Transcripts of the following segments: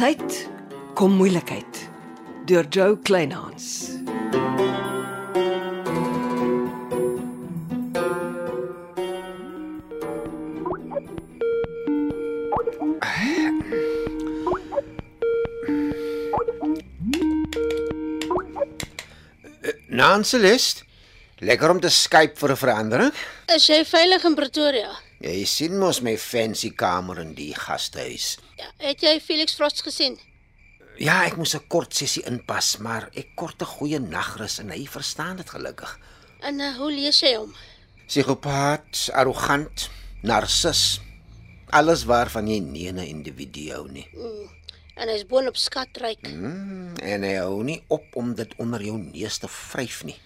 Gesondheid kom moeilikheid deur Joe Kleinhans. Nancelest, lekker om te Skype vir 'n verandering. Is jy veilig in Pretoria? Jy sien mos my fancy kamer in die gastehuis. Ja, het jy Felix Frost gesien? Ja, ek moes 'n kort sessie inpas, maar ek kort 'n goeie nagrus en hy verstaan dit gelukkig. En uh, hoe lees jy hom? Psigopaat, arrogant, narcis. Alles waarvan jy nie 'n individu hou nie. En hy's boonop skatryk. Mm, en hy hou nie op om dit onder jou neus te vryf nie.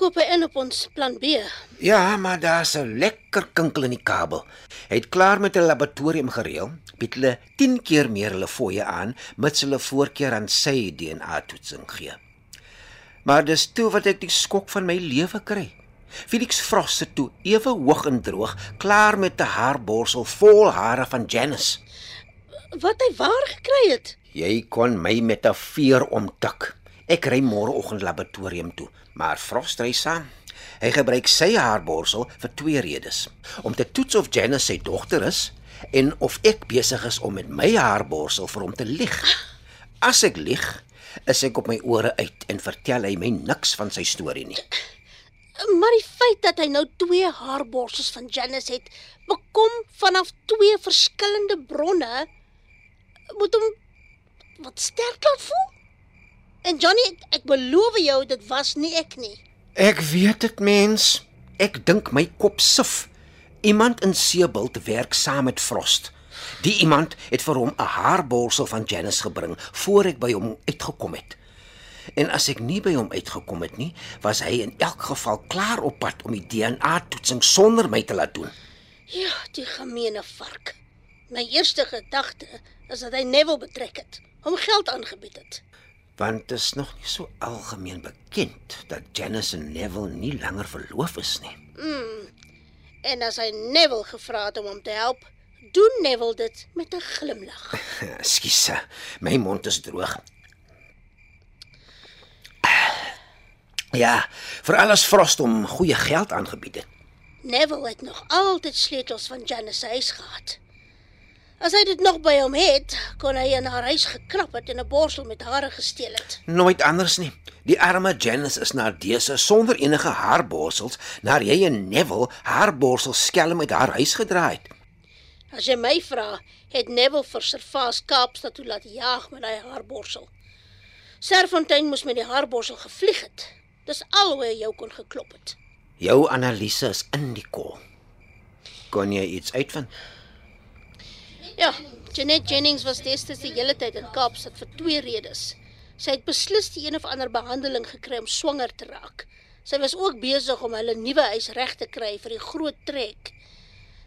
Koop hy in op ons plan B. Ja, maar daar's 'n lekker kinkel in die kabel. Hy het klaar met 'n laboratorium gereël. Bied hulle 10 keer meer hulle fooie aan, mits hulle voorkeur aan sy DNA-toetsing gee. Maar dis toe wat ek die skok van my lewe kry. Felix Frost sit toe ewe hoog en droog, klaar met 'n haarborsel vol hare van Janice. Wat hy waar gekry het? Jy kon my met 'n veer omtik. Ek ry môreoggend laboratorium toe, maar Frost ry saam. Hy gebruik sy haarborsel vir twee redes: om te toets of Janice sy dogter is en of ek besig is om met my haarborsel vir hom te lieg. As ek lieg, is ek op my ore uit en vertel hy my niks van sy storie nie. Maar die feit dat hy nou twee haarborsels van Janice het, bekom vanaf twee verskillende bronne moet hom wat sterk laat voel. En Johnny, ek, ek beloof jou dit was nie ek nie. Ek weet dit mens. Ek dink my kop sif. Iemand in Seebult werk saam met Frost. Die iemand het vir hom 'n haarborsel van Janice gebring voor ek by hom uitgekom het. En as ek nie by hom uitgekom het nie, was hy in elk geval klaar op pad om die DNA-toetsing sonder my te laat doen. Ja, die gemeene vark. My eerste gedagte is dat hy Neville betrek het, hom geld aangebied het. Want dit is nog nie so algemeen bekend dat Janice en Neville nie langer verloof is nie. En as hy Neville gevra het om hom te help, doen Neville dit met 'n glimlag. Ekskuus, my mond is droog. Ja, vir alles Frost hom goeie geld aangebied het. Neville het nog altyd sleutels van Janice se huis gehad. As hy dit nog by hom het, kon hy in haar huis gekrap het en 'n borsel met hare gesteel het. Nooit anders nie. Die arme Janice is na dese sonder enige haarborsels, na jy en Neville haarborsels skelm uit haar huis gedraai het. As jy my vra, het Neville vir Servaas Kaapstad toe laat jaag met daai haarborsel. Serfontein moes met die haarborsel gevlieg het. Dis al hoe hy jou kon geklop het. Jou analise is in die kol. Kon jy iets uitvind? Ja, Janet Jennings was destyds die hele tyd in Kaapstad vir twee redes. Sy het beslis die een of ander behandeling gekry om swanger te raak. Sy was ook besig om hulle nuwe huis reg te kry vir die groot trek.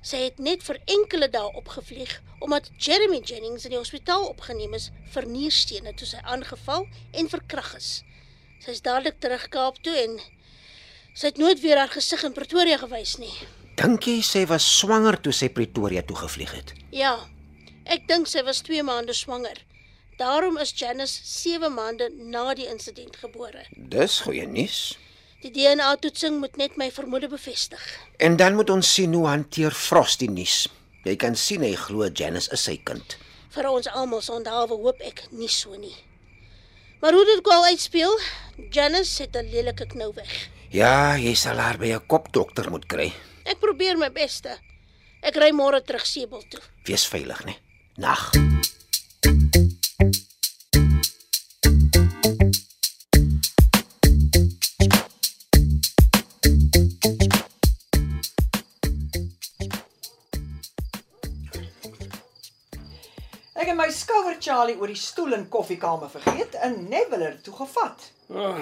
Sy het net vir enkele dae opgevlieg omdat Jeremy Jennings in die hospitaal opgeneem is vir nierstene toe sy aangeval en verkrag is. Sy is dadelik terug Kaap toe en sy het nooit weer haar gesig in Pretoria gewys nie. Dink jy sy was swanger toe sy Pretoria toe gevlieg het? Ja. Ek dink sy was 2 maande swanger. Daarom is Janice 7 maande na die insident gebore. Dis goeie nuus. Die DNA-toetsing moet net my vermoede bevestig. En dan moet ons sien hoe hanteer Frost die nuus. Jy kan sien hy glo Janice is sy kind. Vir ons almal sonderhalwe hoop ek nie so nie. Maar hoe dit ook al uitspeel, Janice het 'n lelike knou weg. Ja, jy sal haar by 'n kopdokter moet kry. Ek probeer my beste. Ek ry môre terug Sebel toe. Wees veilig, né? Nag. Ek het my skouer Charlie oor die stoel in koffiekamer vergeet en Neville het toe gevat. Oh,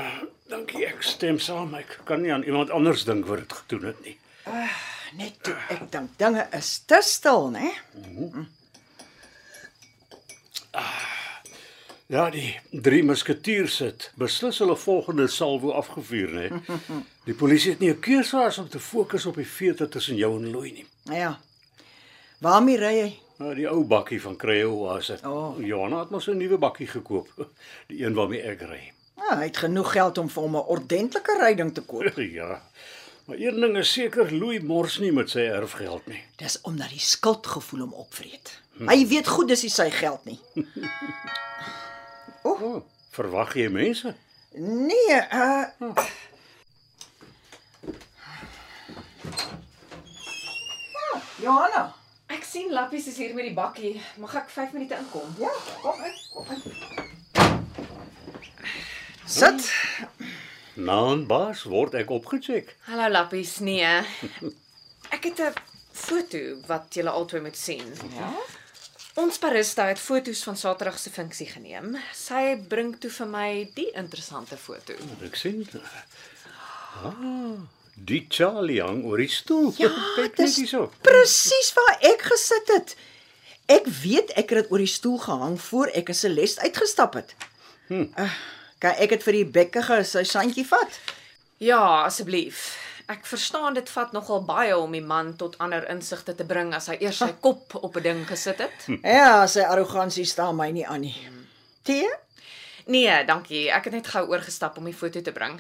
dankie, ek stem saam. Ek kan nie aan iemand anders dink wat dit gedoen het nie. Net toe ek dink dinge is te stil, né? Ja, die drie musketiers het beslis hulle volgende salvo afgevuur, né? Die polisie het nie 'n keuse as om te fokus op die feite tussen jou en Louis nie. Ja. Waarmee ry jy? Nou, die ou bakkie van Creo was dit. Oh. Johanna het mos 'n nuwe bakkie gekoop. Die een waarmee ek ry. Ja, hy het genoeg geld om vir hom 'n ordentlike ryding te koop. Ja. Maar een ding is seker, Louis mors nie met sy erfgeld nie. Dis omdat die skuldgevoel hom opvreet. Hy weet goed dis nie sy geld nie. O, oh, verwag jy mense? Nee, uh Ah, Johanna. Ek sien Lappies is hier met die bakkie. Mag ek 5 minute inkom? Ja, kom in, kom in. Sit. Naan baas word ek opgecheck. Hallo Lappies, nee. Ek het 'n foto wat julle albei moet sien. Ja. Ons barista het foto's van Saterdag se funksie geneem. Sy bring toe vir my die interessante foto. Ek sien. Ah, die Charlie hang oor die stoel. Ja, Kyk net hierso. presies waar ek gesit het. Ek weet ek het dit oor die stoel gehang voor ek in Celeste uitgestap het. Hm. Uh, kan ek dit vir die bekkige sy sandjie vat? Ja, asseblief. Ek verstaan dit vat nogal baie om die man tot ander insigte te bring as hy eers sy kop op 'n ding gesit het. Ja, sy arrogansie staan my nie aan nie. Tee? Nee, dankie. Ek het net gou oorgestap om die foto te bring.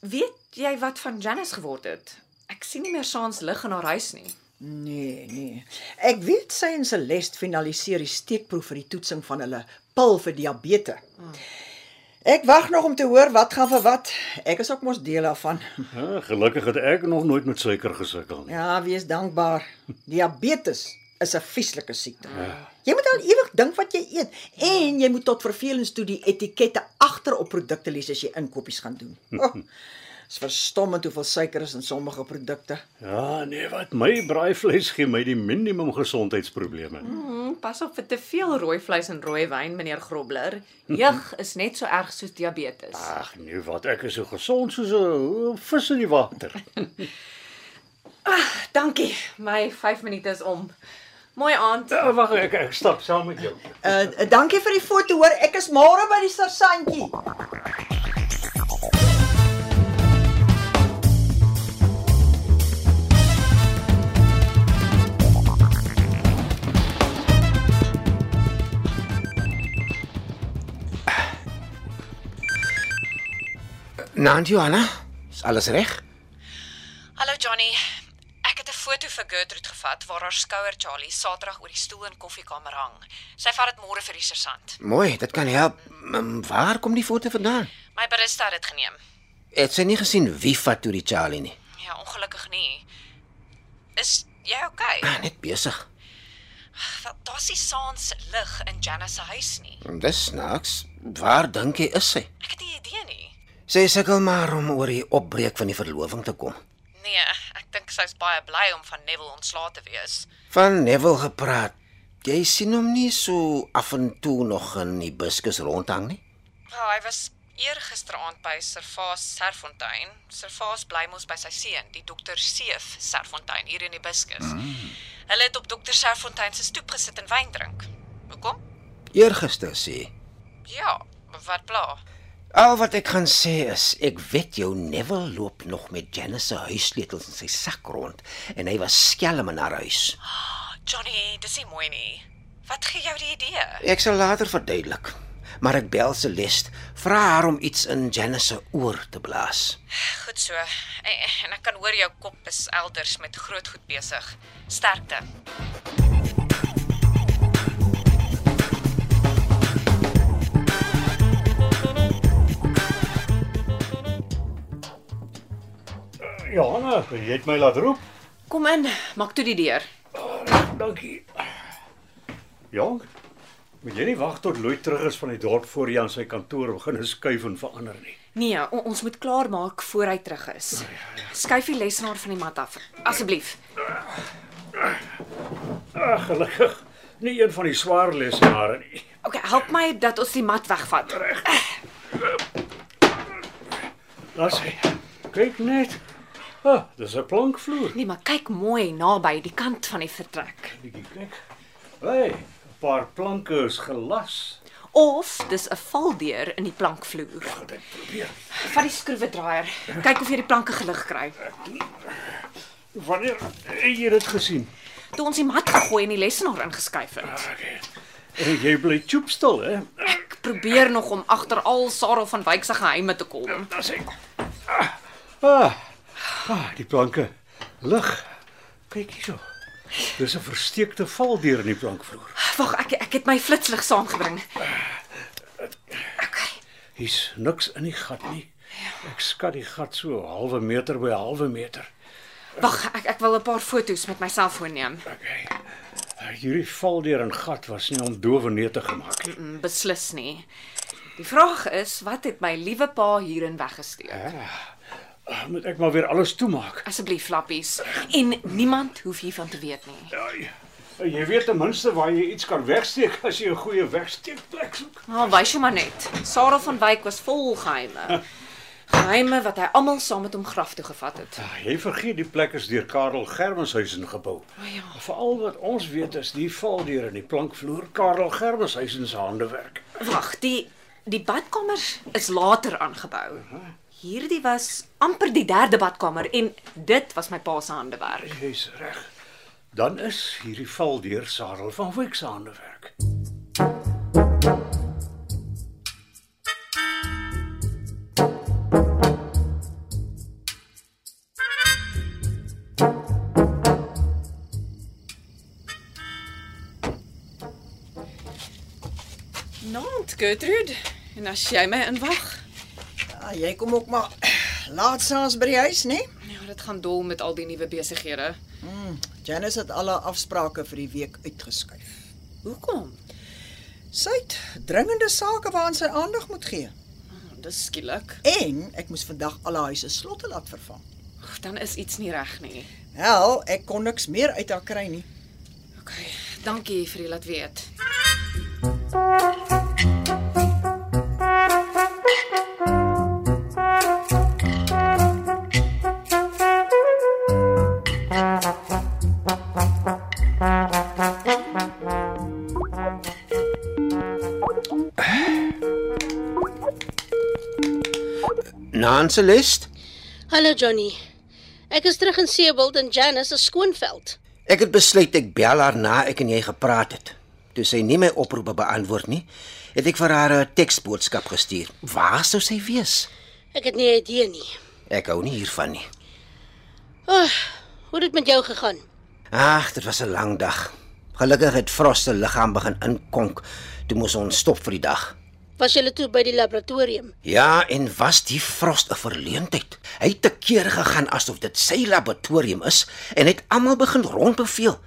Weet jy wat van Janice geword het? Ek sien nie meer saans lig in haar huis nie. Nee, nee. Ek weet sy en Celeste finaliseer die steekproef vir die toetsing van hulle pil vir diabetes. Ek wag nog om te hoor wat gaan vir wat. Ek is ook mos deel daarvan. Ja, gelukkig het ek nog nooit met suiker gesukkel nie. Ja, wees dankbaar. Diabetes is 'n vieslike siekte. Ja. Jy moet al ewig dink wat jy eet en jy moet tot vervelings toe die etikette agter op produkte lees as jy inkopies gaan doen. Oh, is verstommend hoeveel suiker is in sommige produkte. Ja, nee, wat my braaivleis gee my die minimum gesondheidsprobleme. Hmm, pas op vir te veel rooi vleis en rooi wyn, meneer Grobler. Jeug is net so erg soos diabetes. Ag nee, wat ek is so gesond soos 'n vis in die water. Dankie. My 5 minute is om. Mooi aand. Ja, Wag, ek ek stap saam met jou. Uh, uh dankie vir die foto hoor. Ek is môre by die sersantjie. Naan Johanna, is alles reg? Hallo Johnny. Ek het 'n foto vir Gertrude gevat waar haar skouer Charlie Saterdag oor die stoel in koffiekamer hang. Sy vat dit môre vir die sergeant. Mooi, dit kan help. Mm, Waar kom die foto vandaan? My barista het dit geneem. Het sy nie gesien wie vat toe die Charlie nie? Ja, ongelukkig nie. Is jy okay? Ah, net besig. Wel, daar's nie saans lig in Janice se huis nie. Dis snaaks. Waar dink jy is sy? Ek het nie idee nie. Sy sukkel maar om oor die opbreek van die verloving te kom. Nee, ek dink sy's baie bly om van Neville ontslae te wees. Van Neville gepraat. Jy sien hom nie so af en toe nog in die buskus rondhang nie. Wel, hy was eergisteraand by Servaas Serfontein. Servaas bly mos by sy seun, die dokter Seef Serfontein hier in die Biskus. Mm. Hulle het op dokter Serfontein se stoep gesit en wyn drink. Hoekom? Eergister sê. Ja, wat bla? Al wat ek gaan sê is, ek weet jou Neville loop nog met Janice se huissleutels in sy sak rond en hy was skelm in haar huis. Johnny, dis nie mooi nie. Wat gee jou die idee? Ek sal later verduidelik. Maar ek bel Celeste, vra haar om iets in Janice se oor te blaas. Goed so. En, en ek kan hoor jou kop is elders met groot goed besig. Sterkte. Johanna, jy het my laat roep. Kom in, maak toe die deur. Dankie. Jong, moet jy nie wag tot Louis terug is van die dorp voor hy aan sy kantoor begin skuif en verander nie. Nee, on, ons moet klaar maak voor hy terug is. Skuif die lesenaar van die mat af, asseblief. Ag, gelukkig. Nie een van die swaar lesenare nie. OK, help my dat ons die mat wegvat. Laat sy. Kyk net. Ah, dis 'n plankvloer. Nee, maar kyk mooi naby die kant van die vertrek. Bietjie kyk. Hey, 'n paar planke is gelas. Of dis 'n valdeur in die plankvloer. Gaan dit probeer. Vat die skroewedraaier. Kyk of jy die planke gelig kry. Wanneer het jy dit gesien? toe ons die mat gegooi en die lesenaar ingeskuif het. Okay. En jy bly choopstil, hè? Ek probeer nog om agter al Sarah van Wyk se geheime te kom. Daar's hy. Ah, ah, ah, die planke lig. Kyk hierso. Dis 'n versteekte valdeur in die plankvloer. Wag, ek ek het my flitslig saamgebring. Okay. Hier's niks in die gat nie. Ek skat die gat so 'n halwe meter by 'n halwe meter. Wag, ek ek wil 'n paar foto's met my selfoon neem. Okay. Hierdie valdeur en gat was nie om dowe neer te gemaak nie. Mm, Beslis nie. Die vraag is, wat het my liewe pa hierin weggesteek? Ah, Moet ek maar weer alles toemaak? Asseblief flappies. En niemand hoef hiervan te weet nie. Ja, jy, jy weet ten minste waar jy iets kan wegsteek as jy 'n goeie wegsteekplek soek. Maar wys jy maar net. Sarah van Wyk was vol geheime. Geheime wat hy almal saam met hom graf toe gevat het. Ja, jy vergeet die plek is deur Karel Germenshuisen gebou. O ja. Veral wat ons weet is die valdeur in die plankvloer Karel Germenshuisen se handewerk. Wag, die die badkamers is later aangebou. Hierdie was amper die derde badkamer en dit was my pa se handewerk. Jy's reg. Dan is hierdie valdeur Sarel van Wyk se handewerk. Naand, Gertrude. En as jy my inwag? Ja, jy kom ook maar laat saans by die huis, né? Ja, dit gaan dol met al die nuwe besighede. Janice het alle afsprake vir die week uitgeskuif. Hoekom? Sy het dringende sake waaraan sy aandag moet gee. Oh, dis skielik. En ek moes vandag alle huise slotte laat vervang. Ag, Dan is iets nie reg nie. Wel, ek kon niks meer uit haar kry nie. OK, dankie vir die laat weet. Naan Celeste, Hallo Johnny. Ek is terug in Seebald en Janice is skoonveld. ek het besluit ek bel haar na ek en jy gepraat het. Toe sy nie my oproepe beantwoord nie, het ek vir haar 'n teksboodskap gestuur. Waar sou sy wees? Ek het nie 'n idee nie. Ek hou nie hiervan nie. Oh, hoe het dit met jou gegaan? Ag, dit was 'n lang dag. Gelukkig het Frost se liggaam begin inkonk. Toe moes ons stop vir die dag. Was jy toe by die laboratorium? Ja, en was die Frost 'n verleentheid? Hy het te kere gegaan asof dit sy laboratorium is en het almal begin rondbeveel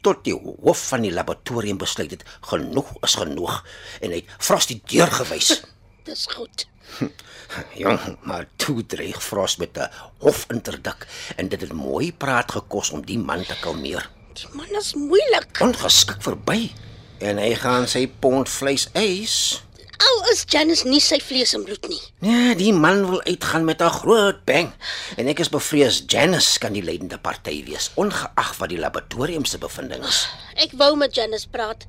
tot die hoof van die laboratorium besluit het genoeg is genoeg en hy het Frost die deur gewys. Dis goed. Jong, maar toe dreig Frost met 'n hofinterdik en dit het mooi praat gekos om die man te kalmeer. Die man is moeilik. Ongeskik verby en hy gaan sy pond vleis eis. Al is Janice nie sy vlees en bloed nie. Nee, die man wil uitgaan met 'n groot bang. En ek is bevrees Janice kan die leidende party wees, ongeag wat die laboratorium se bevindinge is. Ek wou met Janice praat.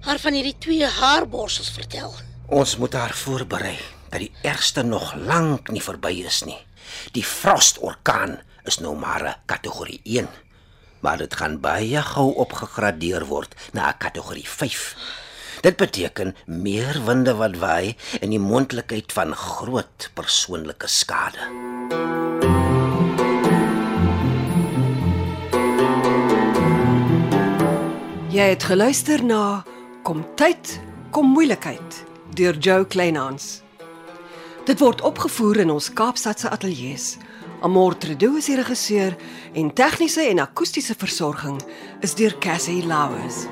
Haar van hierdie twee haarborsels vertel. Ons moet haar voorberei dat die ergste nog lank nie verby is nie. Die Frost-orkaan is nou maar 'n kategorie 1, maar dit gaan baie gou opgegradeer word na 'n kategorie 5. Dit beteken meer winde wat waai en die moontlikheid van groot persoonlike skade. Jy het geluister na Kom tyd, kom moeilikheid deur Jo Kleinhans. Dit word opgevoer in ons Kaapstadse ateljee se. Amor Tredo is die regisseur en tegniese en akoestiese versorging is deur Cassie Lauers.